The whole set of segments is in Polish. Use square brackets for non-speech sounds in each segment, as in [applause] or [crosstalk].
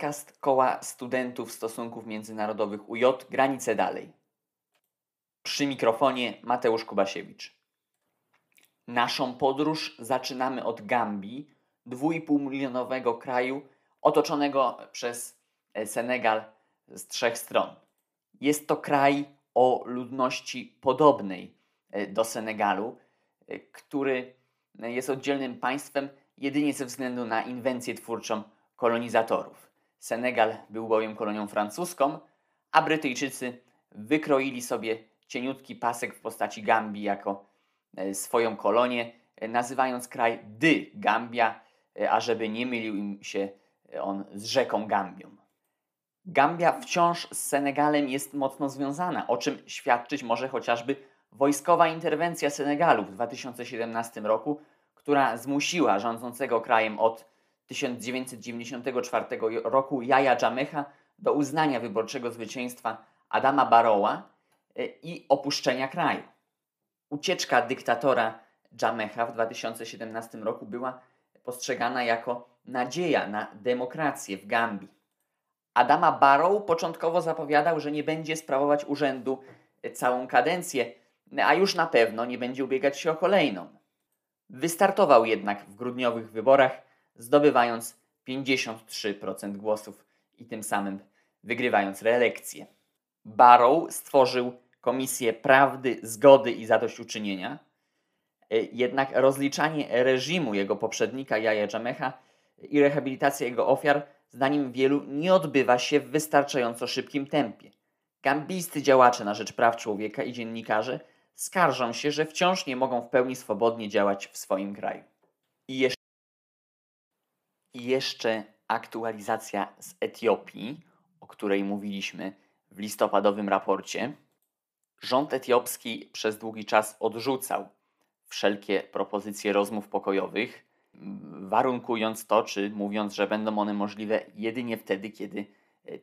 podcast Koła Studentów Stosunków Międzynarodowych UJ Granice Dalej. Przy mikrofonie Mateusz Kubasiewicz. Naszą podróż zaczynamy od Gambii, 2,5 milionowego kraju otoczonego przez Senegal z trzech stron. Jest to kraj o ludności podobnej do Senegalu, który jest oddzielnym państwem jedynie ze względu na inwencję twórczą kolonizatorów. Senegal był bowiem kolonią francuską, a Brytyjczycy wykroili sobie cieniutki pasek w postaci Gambii jako e, swoją kolonię, e, nazywając kraj Dy Gambia, e, ażeby nie mylił im się on z rzeką Gambią. Gambia wciąż z Senegalem jest mocno związana, o czym świadczyć może chociażby wojskowa interwencja Senegalu w 2017 roku, która zmusiła rządzącego krajem od 1994 roku Jaja Jamecha do uznania wyborczego zwycięstwa Adama Barrowa e, i opuszczenia kraju. Ucieczka dyktatora Jamecha w 2017 roku była postrzegana jako nadzieja na demokrację w Gambii. Adama Barrow początkowo zapowiadał, że nie będzie sprawować urzędu całą kadencję, a już na pewno nie będzie ubiegać się o kolejną. Wystartował jednak w grudniowych wyborach, zdobywając 53% głosów i tym samym wygrywając reelekcję. Barrow stworzył Komisję Prawdy, Zgody i Zadośćuczynienia, e, jednak rozliczanie reżimu jego poprzednika Jaja Jamecha i rehabilitacja jego ofiar zdaniem wielu nie odbywa się w wystarczająco szybkim tempie. Gambijscy działacze na rzecz praw człowieka i dziennikarze skarżą się, że wciąż nie mogą w pełni swobodnie działać w swoim kraju. I jeszcze, I jeszcze aktualizacja z Etiopii, o której mówiliśmy w listopadowym raporcie. Rząd etiopski przez długi czas odrzucał wszelkie propozycje rozmów pokojowych, warunkując to, czy mówiąc, że będą one możliwe jedynie wtedy, kiedy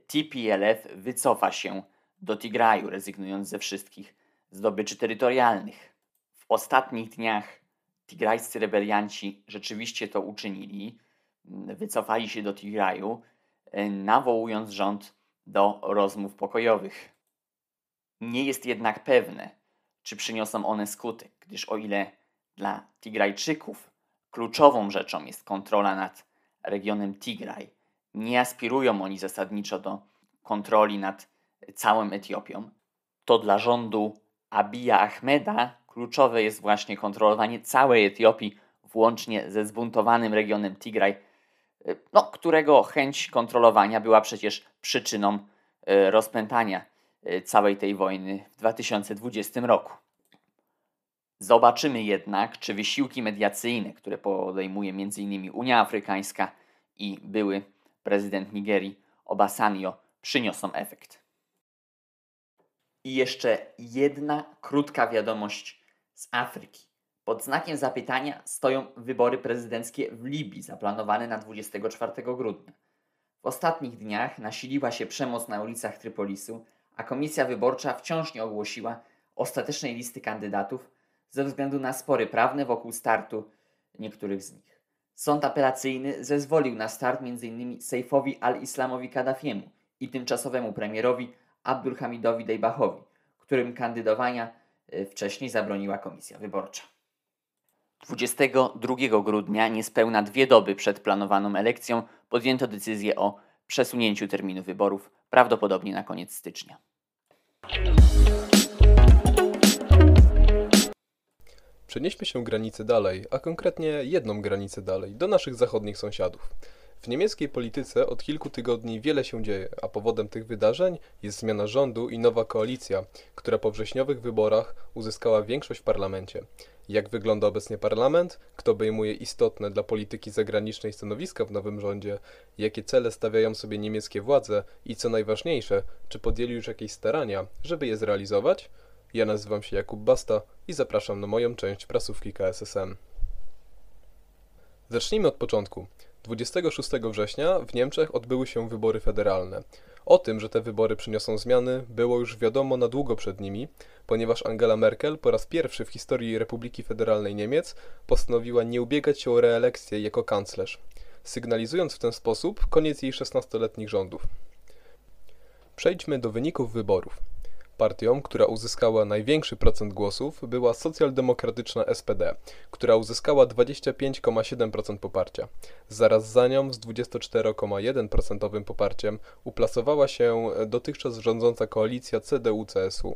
TPLF wycofa się do Tigraju, rezygnując ze wszystkich zdobyczy terytorialnych. W ostatnich dniach tigrajscy rebelianci rzeczywiście to uczynili, wycofali się do Tigraju, e, nawołując rząd do rozmów pokojowych. Nie jest jednak pewne, czy przyniosą one skutek, gdyż o ile dla Tigrajczyków kluczową rzeczą jest kontrola nad regionem Tigraj, nie aspirują oni zasadniczo do kontroli nad całą Etiopią, to dla rządu Abija Ahmeda kluczowe jest właśnie kontrolowanie całej Etiopii, włącznie ze zbuntowanym regionem Tigraj, no, którego chęć kontrolowania była przecież przyczyną y, rozpętania y, całej tej wojny w 2020 roku. Zobaczymy jednak, czy wysiłki mediacyjne, które podejmuje m.in. Unia Afrykańska i były prezydent Nigerii Obasanjo, przyniosą efekt. I jeszcze jedna krótka wiadomość z Afryki. Pod znakiem zapytania stoją wybory prezydenckie w Libii, zaplanowane na 24 grudnia. W ostatnich dniach nasiliła się przemoc na ulicach Trypolisu, a komisja wyborcza wciąż nie ogłosiła ostatecznej listy kandydatów ze względu na spory prawne wokół startu niektórych z nich. Sąd apelacyjny zezwolił na start m.in. Sejfowi al-Islamowi Kaddafiemu i tymczasowemu premierowi Abdulhamidowi Dejbachowi, którym kandydowania e, wcześniej zabroniła komisja wyborcza. 22 grudnia, niespełna dwie doby przed planowaną elekcją, podjęto decyzję o przesunięciu terminu wyborów, prawdopodobnie na koniec stycznia. Przenieśmy się granicę dalej, a konkretnie jedną granicę dalej, do naszych zachodnich sąsiadów. W niemieckiej polityce od kilku tygodni wiele się dzieje, a powodem tych wydarzeń jest zmiana rządu i nowa koalicja, która po wrześniowych wyborach uzyskała większość w parlamencie. Jak wygląda obecnie parlament? Kto obejmuje istotne dla polityki zagranicznej stanowiska w nowym rządzie? Jakie cele stawiają sobie niemieckie władze? I co najważniejsze, czy podjęli już jakieś starania, żeby je zrealizować? Ja nazywam się Jakub Basta i zapraszam na moją część prasówki KSSM. Zacznijmy od początku. 26 września w Niemczech odbyły się wybory federalne. O tym, że te wybory przyniosą zmiany, było już wiadomo na długo przed nimi, ponieważ Angela Merkel po raz pierwszy w historii Republiki Federalnej Niemiec postanowiła nie ubiegać się o reelekcję jako kanclerz. sygnalizując w ten sposób koniec jej 16-letnich rządów. Przejdźmy do wyników wyborów. Partią, która uzyskała największy procent głosów, była socjaldemokratyczna SPD, która uzyskała 25,7% poparcia. Zaraz za nią z 24,1% poparciem uplasowała się dotychczas rządząca koalicja CDU-CSU.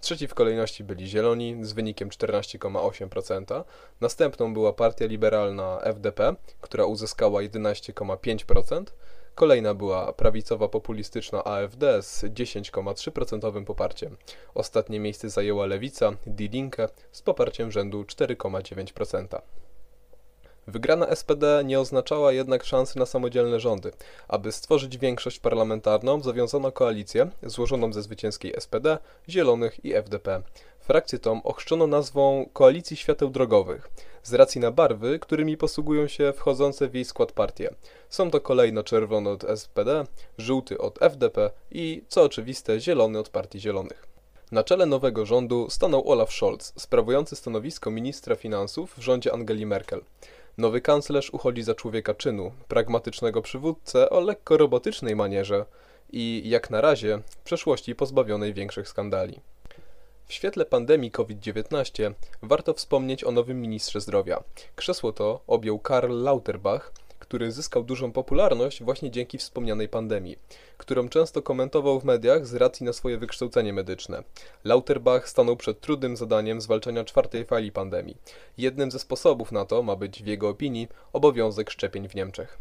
Trzeci w kolejności byli Zieloni z wynikiem 14,8%. Następną była Partia Liberalna FDP, która uzyskała 11,5%. Kolejna była prawicowa populistyczna AfD z 10,3% poparciem. Ostatnie miejsce zajęła lewica Die Linke z poparciem rzędu 4,9%. Wygrana SPD nie oznaczała jednak szansy na samodzielne rządy. Aby stworzyć większość parlamentarną, zawiązano koalicję złożoną ze zwycięskiej SPD, Zielonych i FDP. Frakcję tą ochrzczono nazwą Koalicji Świateł Drogowych, z racji na barwy, którymi posługują się wchodzące w jej skład partie. Są to kolejno czerwony od SPD, żółty od FDP i, co oczywiste, zielony od Partii Zielonych. Na czele nowego rządu stanął Olaf Scholz, sprawujący stanowisko ministra finansów w rządzie Angeli Merkel. Nowy kanclerz uchodzi za człowieka czynu, pragmatycznego przywódcę o lekko robotycznej manierze i, jak na razie, w przeszłości pozbawionej większych skandali. W świetle pandemii COVID-19 warto wspomnieć o nowym ministrze zdrowia. Krzesło to objął Karl Lauterbach, który zyskał dużą popularność właśnie dzięki wspomnianej pandemii, którą często komentował w mediach z racji na swoje wykształcenie medyczne. Lauterbach stanął przed trudnym zadaniem zwalczania czwartej fali pandemii. Jednym ze sposobów na to ma być w jego opinii obowiązek szczepień w Niemczech.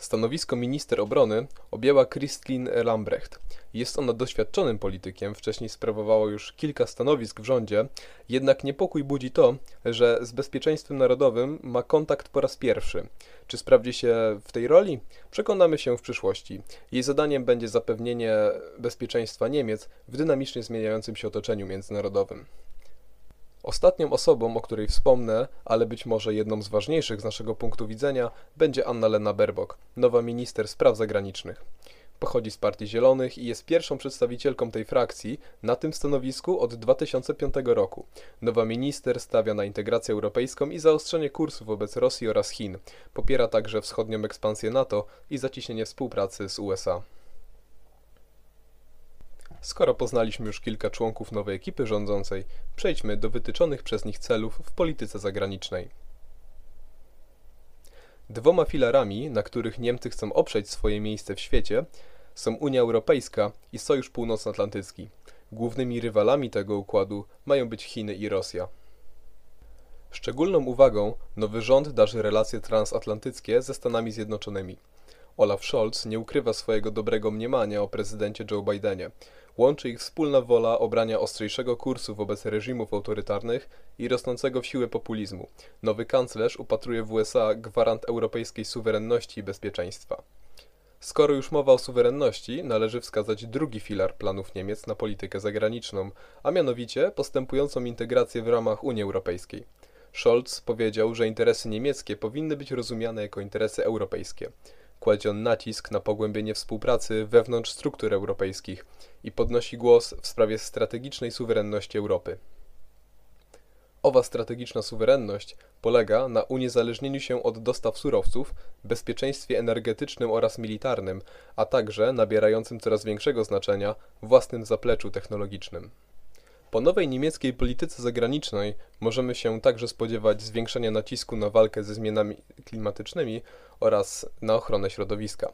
Stanowisko minister obrony objęła Christlin Lambrecht. Jest ona doświadczonym politykiem, wcześniej sprawowała już kilka stanowisk w rządzie, jednak niepokój budzi to, że z bezpieczeństwem narodowym ma kontakt po raz pierwszy. Czy sprawdzi się w tej roli? Przekonamy się w przyszłości. Jej zadaniem będzie zapewnienie bezpieczeństwa Niemiec w dynamicznie zmieniającym się otoczeniu międzynarodowym. Ostatnią osobą, o której wspomnę, ale być może jedną z ważniejszych z naszego punktu widzenia, będzie Anna-Lena Baerbock, nowa minister spraw zagranicznych. Pochodzi z Partii Zielonych i jest pierwszą przedstawicielką tej frakcji na tym stanowisku od 2005 roku. Nowa minister stawia na integrację europejską i zaostrzenie kursu wobec Rosji oraz Chin. Popiera także wschodnią ekspansję NATO i zacieśnienie współpracy z USA. Skoro poznaliśmy już kilka członków nowej ekipy rządzącej, przejdźmy do wytyczonych przez nich celów w polityce zagranicznej. Dwoma filarami, na których Niemcy chcą oprzeć swoje miejsce w świecie, są Unia Europejska i Sojusz Północnoatlantycki. Głównymi rywalami tego układu mają być Chiny i Rosja. Szczególną uwagą nowy rząd darzy relacje transatlantyckie ze Stanami Zjednoczonymi. Olaf Scholz nie ukrywa swojego dobrego mniemania o prezydencie Joe Bidenie. Łączy ich wspólna wola obrania ostrzejszego kursu wobec reżimów autorytarnych i rosnącego w siłę populizmu. Nowy kanclerz upatruje w USA gwarant europejskiej suwerenności i bezpieczeństwa. Skoro już mowa o suwerenności, należy wskazać drugi filar planów Niemiec na politykę zagraniczną, a mianowicie postępującą integrację w ramach Unii Europejskiej. Scholz powiedział, że interesy niemieckie powinny być rozumiane jako interesy europejskie. Kładzie on nacisk na pogłębienie współpracy wewnątrz struktur europejskich i podnosi głos w sprawie strategicznej suwerenności Europy. Owa strategiczna suwerenność polega na uniezależnieniu się od dostaw surowców, bezpieczeństwie energetycznym oraz militarnym, a także nabierającym coraz większego znaczenia własnym zapleczu technologicznym. Po nowej niemieckiej polityce zagranicznej możemy się także spodziewać zwiększenia nacisku na walkę ze zmianami klimatycznymi oraz na ochronę środowiska.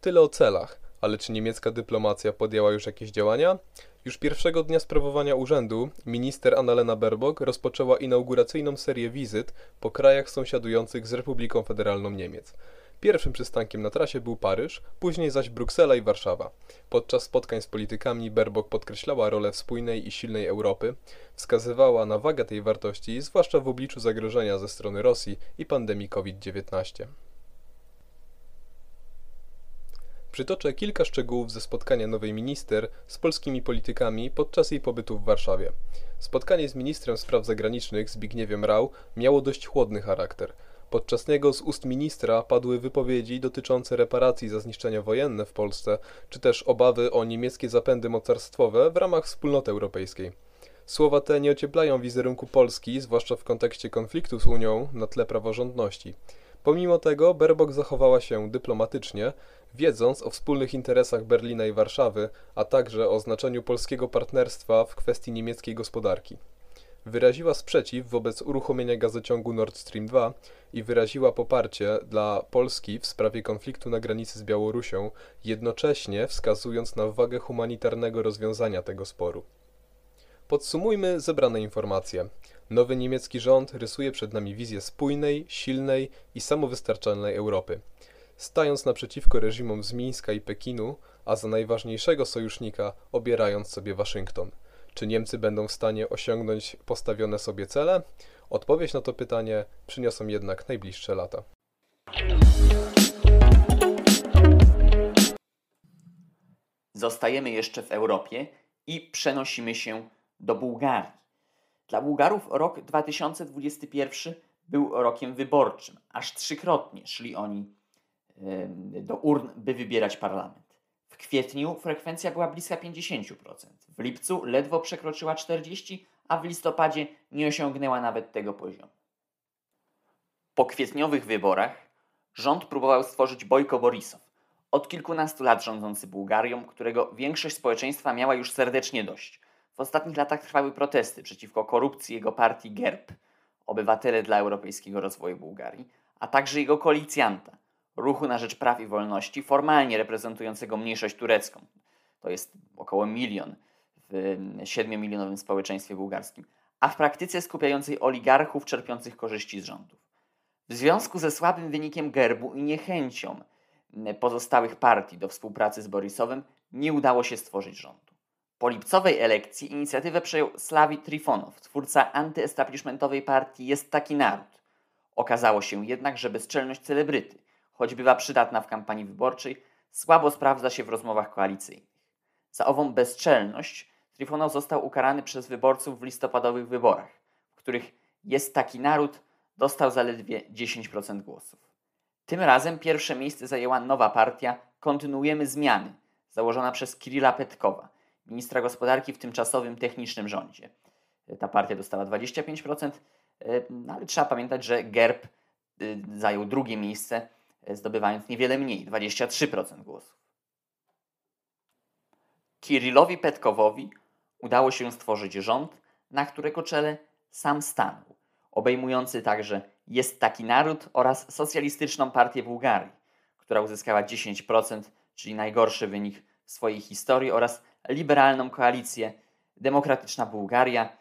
Tyle o celach, ale czy niemiecka dyplomacja podjęła już jakieś działania? Już pierwszego dnia sprawowania urzędu minister Annalena Baerbock rozpoczęła inauguracyjną serię wizyt po krajach sąsiadujących z Republiką Federalną Niemiec. Pierwszym przystankiem na trasie był Paryż, później zaś Bruksela i Warszawa. Podczas spotkań z politykami Baerbock podkreślała rolę spójnej i silnej Europy, wskazywała na wagę tej wartości, zwłaszcza w obliczu zagrożenia ze strony Rosji i pandemii COVID-19. Przytoczę kilka szczegółów ze spotkania nowej minister z polskimi politykami podczas jej pobytu w Warszawie. Spotkanie z ministrem spraw zagranicznych Zbigniewem Rau miało dość chłodny charakter. Podczas niego z ust ministra padły wypowiedzi dotyczące reparacji za zniszczenia wojenne w Polsce, czy też obawy o niemieckie zapędy mocarstwowe w ramach wspólnoty europejskiej. Słowa te nie ocieplają wizerunku Polski, zwłaszcza w kontekście konfliktu z Unią na tle praworządności. Pomimo tego Berbok zachowała się dyplomatycznie, wiedząc o wspólnych interesach Berlina i Warszawy, a także o znaczeniu polskiego partnerstwa w kwestii niemieckiej gospodarki. Wyraziła sprzeciw wobec uruchomienia gazociągu Nord Stream 2 i wyraziła poparcie dla Polski w sprawie konfliktu na granicy z Białorusią, jednocześnie wskazując na wagę humanitarnego rozwiązania tego sporu. Podsumujmy zebrane informacje. Nowy niemiecki rząd rysuje przed nami wizję spójnej, silnej i samowystarczalnej Europy. Stając naprzeciwko reżimom z Mińska i Pekinu, a za najważniejszego sojusznika obierając sobie Waszyngton. Czy Niemcy będą w stanie osiągnąć postawione sobie cele? Odpowiedź na to pytanie przyniosą jednak najbliższe lata. Zostajemy jeszcze w Europie i przenosimy się do Bułgarii. Dla Bułgarów rok 2021 był rokiem wyborczym. Aż trzykrotnie szli oni do urn, by wybierać parlament. W kwietniu frekwencja była bliska 50%, w lipcu ledwo przekroczyła 40%, a w listopadzie nie osiągnęła nawet tego poziomu. Po kwietniowych wyborach rząd próbował stworzyć Bojko Borisow, od kilkunastu lat rządzący Bułgarią, którego większość społeczeństwa miała już serdecznie dość. W ostatnich latach trwały protesty przeciwko korupcji jego partii GERB, Obywatele dla Europejskiego Rozwoju Bułgarii, a także jego koalicjanta, Ruchu na Rzecz Praw i Wolności, formalnie reprezentującego mniejszość turecką. To jest około milion w 7-milionowym społeczeństwie bułgarskim, a w praktyce skupiającej oligarchów czerpiących korzyści z rządów. W związku ze słabym wynikiem gerbu i niechęcią pozostałych partii do współpracy z Borisowem nie udało się stworzyć rządu. Po lipcowej elekcji inicjatywę przejął Slawi Trifonow, twórca antyestablishmentowej partii Jest Taki Naród. Okazało się jednak, że bezczelność celebryty, choć bywa przydatna w kampanii wyborczej, słabo sprawdza się w rozmowach koalicyjnych. Za ową bezczelność Trifonow został ukarany przez wyborców w listopadowych wyborach, w których Jest Taki Naród dostał zaledwie 10% głosów. Tym razem pierwsze miejsce zajęła nowa partia Kontynuujemy Zmiany, założona przez Kirilla Petkowa, ministra gospodarki w tymczasowym technicznym rządzie. Ta partia dostała 25%, no ale trzeba pamiętać, że GERB y, zajął drugie miejsce, zdobywając niewiele mniej 23% głosów. Kirillowi Petkowowi udało się stworzyć rząd, na którego czele sam stanął, obejmujący także Jest Taki Naród oraz Socjalistyczną Partię Bułgarii, która uzyskała 10%, czyli najgorszy wynik w swojej historii, oraz liberalną koalicję Demokratyczna Bułgaria.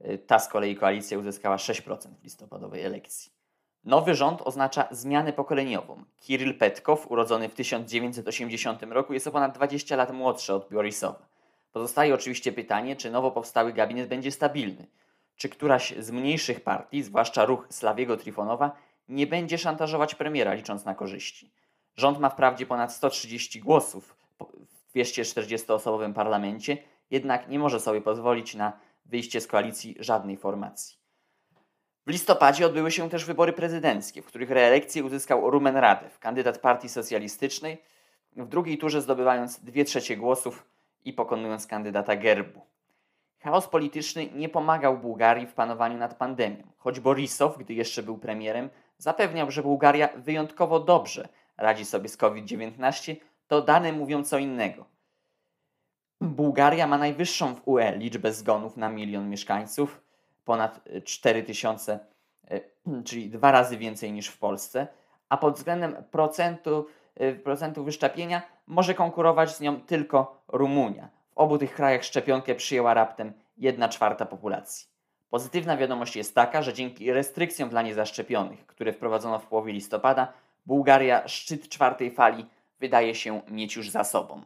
Y, ta z kolei koalicja uzyskała 6% w listopadowej elekcji. Nowy rząd oznacza zmianę pokoleniową. Kiryl Petkow, urodzony w 1980 roku, jest o ponad 20 lat młodszy od Borisowa. Pozostaje oczywiście pytanie, czy nowo powstały gabinet będzie stabilny. Czy któraś z mniejszych partii, zwłaszcza ruch Slawiego Trifonowa, nie będzie szantażować premiera, licząc na korzyści. Rząd ma wprawdzie ponad 130 głosów w 240-osobowym parlamencie, jednak nie może sobie pozwolić na wyjście z koalicji żadnej formacji. W listopadzie odbyły się też wybory prezydenckie, w których reelekcję uzyskał Rumen Radew, kandydat partii socjalistycznej, w drugiej turze zdobywając dwie trzecie głosów i pokonując kandydata Gerbu. Chaos polityczny nie pomagał Bułgarii w panowaniu nad pandemią, choć Borisow, gdy jeszcze był premierem, zapewniał, że Bułgaria wyjątkowo dobrze radzi sobie z COVID-19, to dane mówią co innego. Bułgaria ma najwyższą w UE liczbę zgonów na milion mieszkańców, ponad 4000, e, [clears throat] czyli dwa razy więcej niż w Polsce, a pod względem procentu, e, procentu wyszczepienia może konkurować z nią tylko Rumunia. W obu tych krajach szczepionkę przyjęła raptem 1 czwarta populacji. Pozytywna wiadomość jest taka, że dzięki restrykcjom dla niezaszczepionych, które wprowadzono w połowie listopada, Bułgaria szczyt czwartej fali wydaje się mieć już za sobą.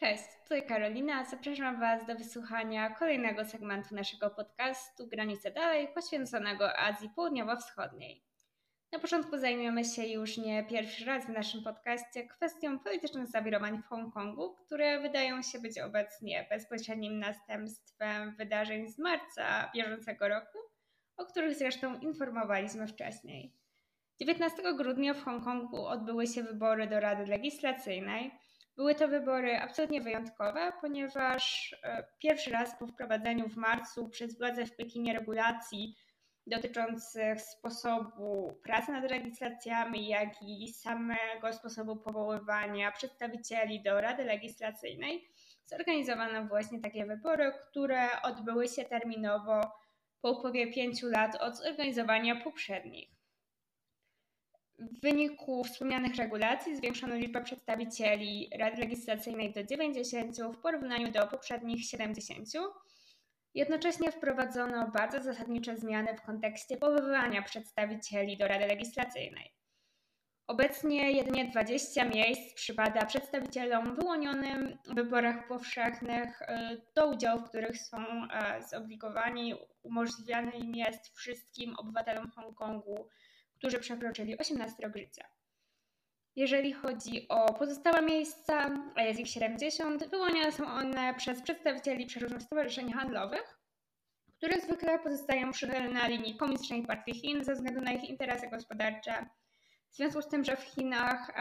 Cześć, tutaj Karolina. Zapraszam Was do wysłuchania kolejnego segmentu naszego podcastu Granice Dalej, poświęconego Azji Południowo-Wschodniej. Na początku zajmiemy się już nie pierwszy raz w naszym podcaście kwestią politycznych zawirowań w Hongkongu, które wydają się być obecnie bezpośrednim następstwem wydarzeń z marca bieżącego roku, o których zresztą informowaliśmy wcześniej. 19 grudnia w Hongkongu odbyły się wybory do Rady Legislacyjnej. Były to wybory absolutnie wyjątkowe, ponieważ e, pierwszy raz po wprowadzeniu w marcu przez władze w Pekinie regulacji dotyczących sposobu pracy nad legislacjami, jak i samego sposobu powoływania przedstawicieli do Rady Legislacyjnej, zorganizowano właśnie takie wybory, które odbyły się terminowo po upływie pięciu lat od zorganizowania poprzednich. W wyniku wspomnianych regulacji zwiększono liczbę przedstawicieli Rady Legislacyjnej do 90 w porównaniu do poprzednich 70. Jednocześnie wprowadzono bardzo zasadnicze zmiany w kontekście powoływania przedstawicieli do Rady Legislacyjnej. Obecnie jedynie 20 miejsc przypada przedstawicielom wyłonionym w wyborach powszechnych, y, do udziału w których są e, zobligowani. Umożliwiany im jest wszystkim obywatelom Hongkongu którzy przekroczyli 18 rok życia. Jeżeli chodzi o pozostałe miejsca, a jest ich 70, wyłaniane są one przez przedstawicieli przeróżnych stowarzyszeń handlowych, które zwykle pozostają przychylne na linii Komunistycznej Partii Chin ze względu na ich interesy gospodarcze. W związku z tym, że w Chinach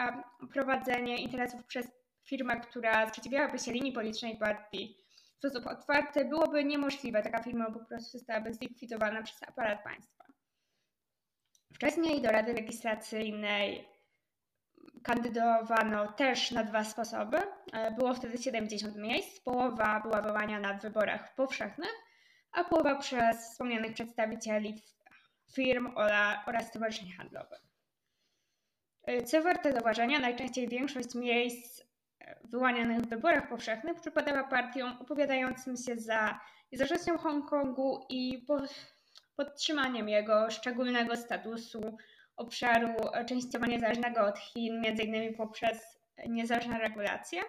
prowadzenie interesów przez firmę, która sprzeciwiałaby się linii politycznej partii w sposób otwarty, byłoby niemożliwe. Taka firma po prostu zostałaby zlikwidowana przez aparat państwa. Wcześniej do Rady Legislacyjnej kandydowano też na dwa sposoby. E, było wtedy 70 miejsc. Połowa była wyłaniana w wyborach powszechnych, a połowa przez wspomnianych przedstawicieli firm oraz stowarzyszeń handlowych. E, co warte zauważenia, najczęściej większość miejsc e, wyłanianych w wyborach powszechnych przypadała partiom opowiadającym się za niezależnością Hongkongu i podtrzymaniem jego szczególnego statusu obszaru częściowo niezależnego od Chin, m.in. poprzez niezależne regulacje.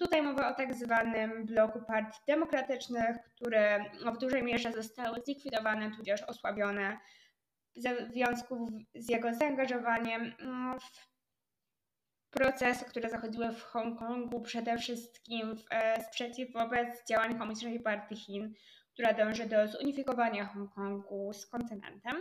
Tutaj mowa o tak zwanym bloku partii demokratycznych, które w dużej mierze zostały zlikwidowane tudzież osłabione w związku z jego zaangażowaniem w procesy, które zachodziły w Hongkongu, przede wszystkim w e, sprzeciw wobec działań Komunistycznej Partii Chin która dąży do zunifikowania Hongkongu z kontynentem.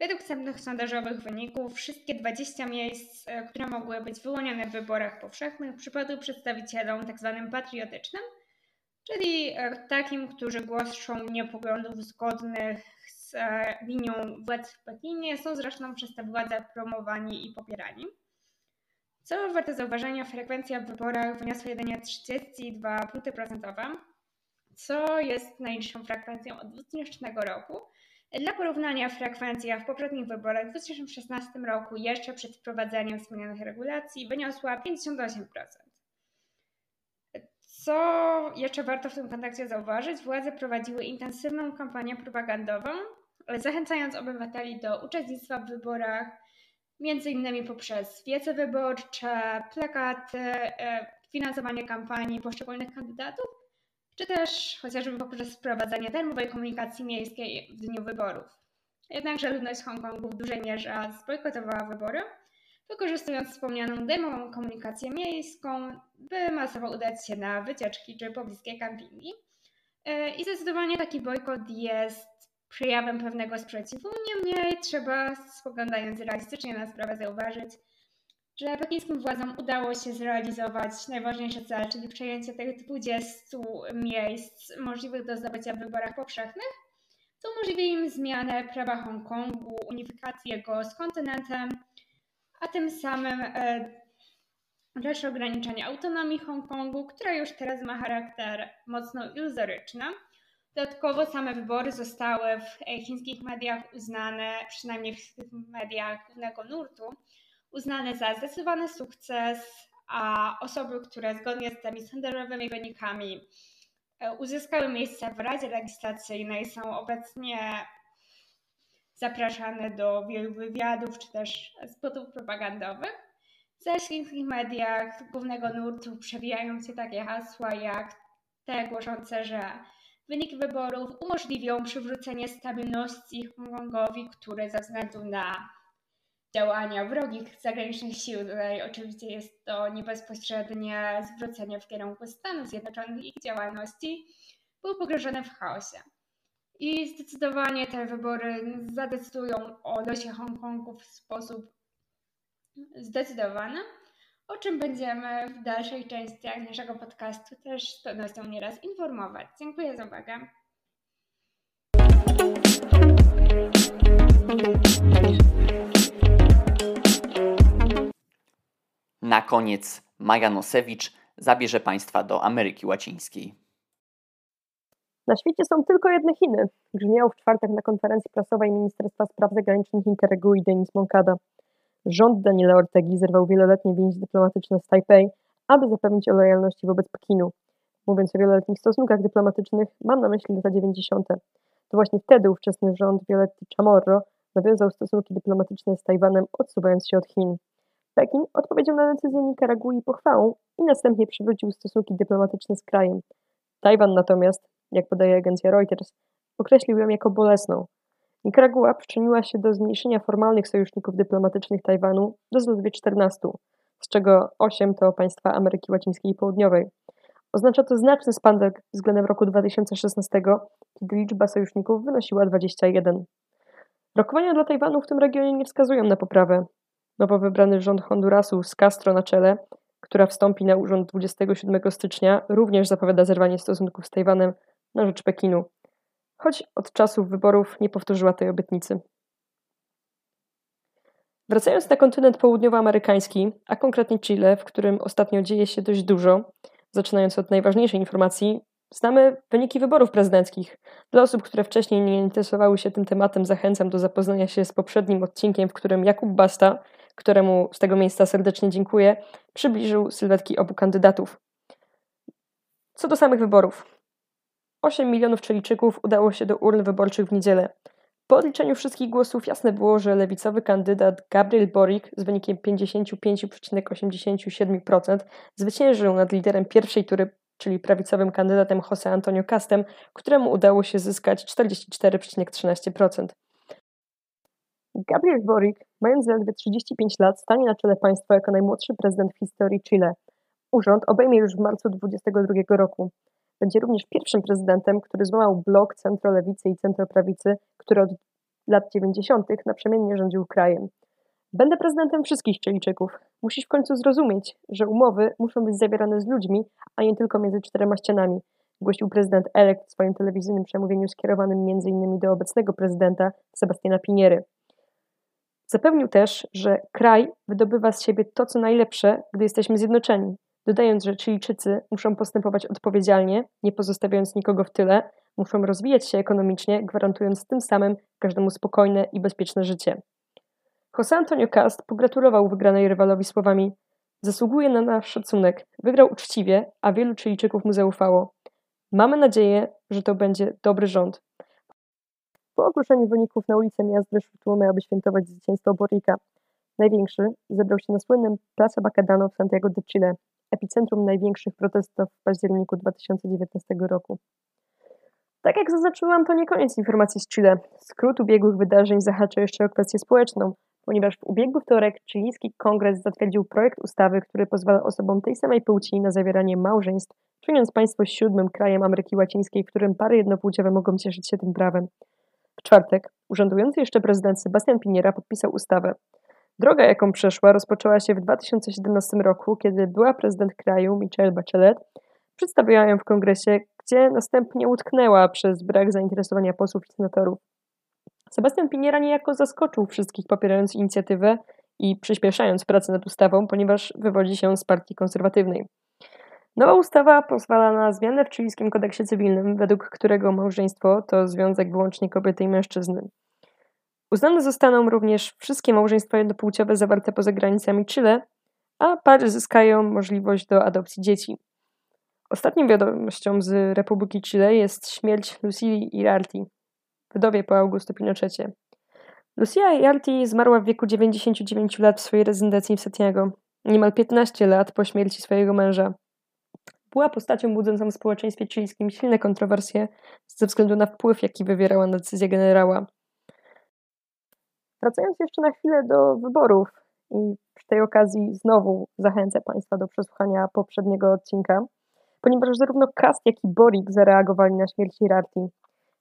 Według wstępnych sondażowych wyników wszystkie 20 miejsc, e, które mogły być wyłonione w wyborach powszechnych, przypadły przedstawicielom tzw. Tak patriotycznym, czyli e, takim, którzy głoszą linie poglądów zgodnych z e, linią władz w Pekinie, są zresztą przez te władze promowani i popierani. Co warte zauważenia, frekwencja w wyborach wyniosła jedynie 32 punkty procentowe, co jest najniższą frekwencją od 2000 roku. Dla porównania frekwencja w poprzednich wyborach w 2016 roku, jeszcze przed wprowadzeniem wspomnianych regulacji, wyniosła 58%. Co jeszcze warto w tym kontekście zauważyć, władze prowadziły intensywną kampanię propagandową, zachęcając obywateli do uczestnictwa w wyborach, innymi poprzez wiece wyborcze, plakaty, e, finansowanie kampanii poszczególnych kandydatów, czy też chociażby poprzez wprowadzenie darmowej komunikacji miejskiej w dniu wyborów. Jednakże ludność Hongkongu w dużej mierze zbojkotowała wybory, wykorzystując wspomnianą darmową komunikację miejską, by masowo udać się na wycieczki czy pobliskie kampingi. E, I zdecydowanie taki bojkot jest przejawem pewnego sprzeciwu, niemniej trzeba spoglądając realistycznie na sprawę zauważyć, że pekińskim władzom udało się zrealizować najważniejsze cel, czyli przejęcie tych 20 miejsc możliwych do zdobycia w wyborach powszechnych, co umożliwi im zmianę prawa Hongkongu, unifikację jego z kontynentem, a tym samym e, dalsze ograniczenie autonomii Hongkongu, która już teraz ma charakter mocno iluzoryczny. Dodatkowo same wybory zostały w chińskich mediach uznane, przynajmniej w mediach głównego nurtu, uznane za zdecydowany sukces, a osoby, które zgodnie z tymi sondażowymi wynikami e, uzyskały miejsce w Radzie Legislacyjnej, są obecnie zapraszane do wielu wywiadów czy też spotów propagandowych. W zaświętnych mediach głównego nurtu przewijają się takie hasła jak te głoszące, że wyniki wyborów umożliwią przywrócenie stabilności Hongkongowi, który ze względu na działania wrogich zagranicznych sił. Tutaj oczywiście jest to nie bezpośrednie zwrócenie w kierunku Stanów Zjednoczonych ich działalności, był pogrążony w chaosie. I zdecydowanie te wybory zadecydują o losie Hongkongu w sposób zdecydowany, o czym będziemy w dalszych częściach naszego podcastu też z pewnością nieraz informować. Dziękuję za uwagę. Na koniec Maja Nosewicz zabierze Państwa do Ameryki Łacińskiej. Na świecie są tylko jedne Chiny, grzmiał w czwartek na konferencji prasowej Ministerstwa Spraw Zagranicznych Interregui Denis Moncada. Rząd Daniela Ortegi zerwał wieloletnie więzi dyplomatyczne z Tajpej, aby zapewnić o lojalności wobec Pekinu. Mówiąc o wieloletnich stosunkach dyplomatycznych, mam na myśli lata 90. To właśnie wtedy ówczesny rząd Violetti Chamorro nawiązał stosunki dyplomatyczne z Tajwanem, odsuwając się od Chin. Pekin odpowiedział na decyzję Nikaragui pochwałą i następnie przywrócił stosunki dyplomatyczne z krajem. Tajwan natomiast, jak podaje agencja Reuters, określił ją jako bolesną. Nikaragua przyczyniła się do zmniejszenia formalnych sojuszników dyplomatycznych Tajwanu do zaledwie 14, z czego 8 to państwa Ameryki Łacińskiej i Południowej. Oznacza to znaczny spadek względem roku 2016, kiedy liczba sojuszników wynosiła 21. Rokowania dla Tajwanu w tym regionie nie wskazują na poprawę. Nowo wybrany rząd Hondurasu z Castro na czele, która wstąpi na urząd 27 stycznia, również zapowiada zerwanie stosunków z Tajwanem na rzecz Pekinu, choć od czasów wyborów nie powtórzyła tej obietnicy. Wracając na kontynent południowoamerykański, a konkretnie Chile, w którym ostatnio dzieje się dość dużo, zaczynając od najważniejszej informacji, znamy wyniki wyborów prezydenckich. Dla osób, które wcześniej nie interesowały się tym tematem, zachęcam do zapoznania się z poprzednim odcinkiem, w którym Jakub Basta, któremu z tego miejsca serdecznie dziękuję, przybliżył sylwetki obu kandydatów. Co do samych wyborów. 8 milionów Czeliczyków udało się do urn wyborczych w niedzielę. Po odliczeniu wszystkich głosów jasne było, że lewicowy kandydat Gabriel Boric z wynikiem 55,87% zwyciężył nad liderem pierwszej tury, czyli prawicowym kandydatem José Antonio Castem, któremu udało się zyskać 44,13%. Gabriel Boric, mając zaledwie 35 lat, stanie na czele państwa jako najmłodszy prezydent w historii Chile. Urząd obejmie już w marcu 2022 roku. Będzie również pierwszym prezydentem, który złamał blok centrolewicy i centroprawicy, który od lat 90. naprzemiennie rządził krajem. Będę prezydentem wszystkich Chilijczyków. Musisz w końcu zrozumieć, że umowy muszą być zawierane z ludźmi, a nie tylko między czterema ścianami, głosił prezydent Elekt w swoim telewizyjnym przemówieniu skierowanym m.in. do obecnego prezydenta Sebastiana Piniery. Zapewnił też, że kraj wydobywa z siebie to, co najlepsze, gdy jesteśmy zjednoczeni, dodając, że Chilijczycy muszą postępować odpowiedzialnie, nie pozostawiając nikogo w tyle, muszą rozwijać się ekonomicznie, gwarantując tym samym każdemu spokojne i bezpieczne życie. José Antonio Cast pogratulował wygranej rywalowi słowami Zasługuje na nasz szacunek, wygrał uczciwie, a wielu Chilijczyków mu zaufało. Mamy nadzieję, że to będzie dobry rząd. Po ogłoszeniu wyników na ulicę miast tłumy, aby świętować zwycięstwo Borika. Największy zebrał się na słynnym Plaza Bacadano w Santiago de Chile, epicentrum największych protestów w październiku 2019 roku. Tak jak zaznaczyłam, to nie koniec informacji z Chile. Skrót ubiegłych wydarzeń zahacza jeszcze o kwestię społeczną, ponieważ w ubiegły wtorek chilijski kongres zatwierdził projekt ustawy, który pozwala osobom tej samej płci na zawieranie małżeństw, czyniąc państwo siódmym krajem Ameryki Łacińskiej, w którym pary jednopłciowe mogą cieszyć się tym prawem. W czwartek urzędujący jeszcze prezydent Sebastian Piniera podpisał ustawę. Droga, jaką przeszła, rozpoczęła się w 2017 roku, kiedy była prezydent kraju Michelle Bachelet przedstawiła ją w kongresie, gdzie następnie utknęła przez brak zainteresowania posłów i senatorów. Sebastian Piniera niejako zaskoczył wszystkich popierając inicjatywę i przyspieszając pracę nad ustawą, ponieważ wywodzi się z partii konserwatywnej. Nowa ustawa pozwala na zmianę w chilijskim kodeksie cywilnym, według którego małżeństwo to związek wyłącznie kobiety i mężczyzny. Uznane zostaną również wszystkie małżeństwa jednopłciowe zawarte poza granicami Chile, a pary zyskają możliwość do adopcji dzieci. Ostatnią wiadomością z Republiki Chile jest śmierć Lucili Irarti, wdowie po Augusto Pinochecie. Lucia Irarti zmarła w wieku 99 lat w swojej rezydencji w Santiago, niemal 15 lat po śmierci swojego męża. Była postacią budzącą w społeczeństwie chilijskim silne kontrowersje ze względu na wpływ, jaki wywierała na decyzję generała. Wracając jeszcze na chwilę do wyborów i przy tej okazji znowu zachęcę Państwa do przesłuchania poprzedniego odcinka, ponieważ zarówno Kast, jak i Borik zareagowali na śmierć Hirarti.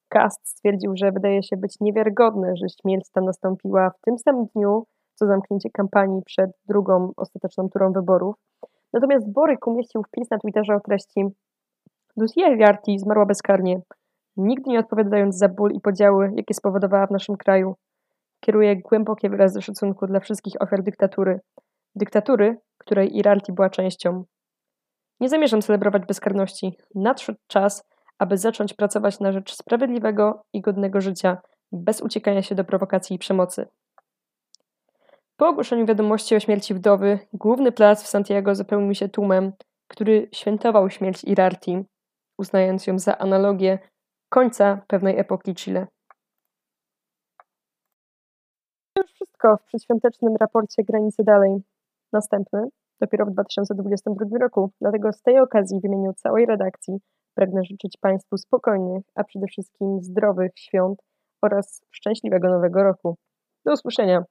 Cast stwierdził, że wydaje się być niewiarygodne, że śmierć ta nastąpiła w tym samym dniu, co zamknięcie kampanii przed drugą ostateczną turą wyborów. Natomiast Boryk umieścił wpis na Twitterze o treści Lucia Iliarty zmarła bezkarnie, nigdy nie odpowiadając za ból i podziały, jakie spowodowała w naszym kraju. Kieruje głębokie wyrazy szacunku dla wszystkich ofiar dyktatury. Dyktatury, której Irarti była częścią. Nie zamierzam celebrować bezkarności. Nadszedł czas, aby zacząć pracować na rzecz sprawiedliwego i godnego życia, bez uciekania się do prowokacji i przemocy. Po ogłoszeniu wiadomości o śmierci wdowy, główny plac w Santiago zapełnił się tłumem, który świętował śmierć Irarti, uznając ją za analogię końca pewnej epoki Chile. To już wszystko w przedświątecznym raporcie Granicy Dalej. Następny dopiero w 2022 roku, dlatego z tej okazji w imieniu całej redakcji pragnę życzyć Państwu spokojnych, a przede wszystkim zdrowych świąt oraz szczęśliwego nowego roku. Do usłyszenia.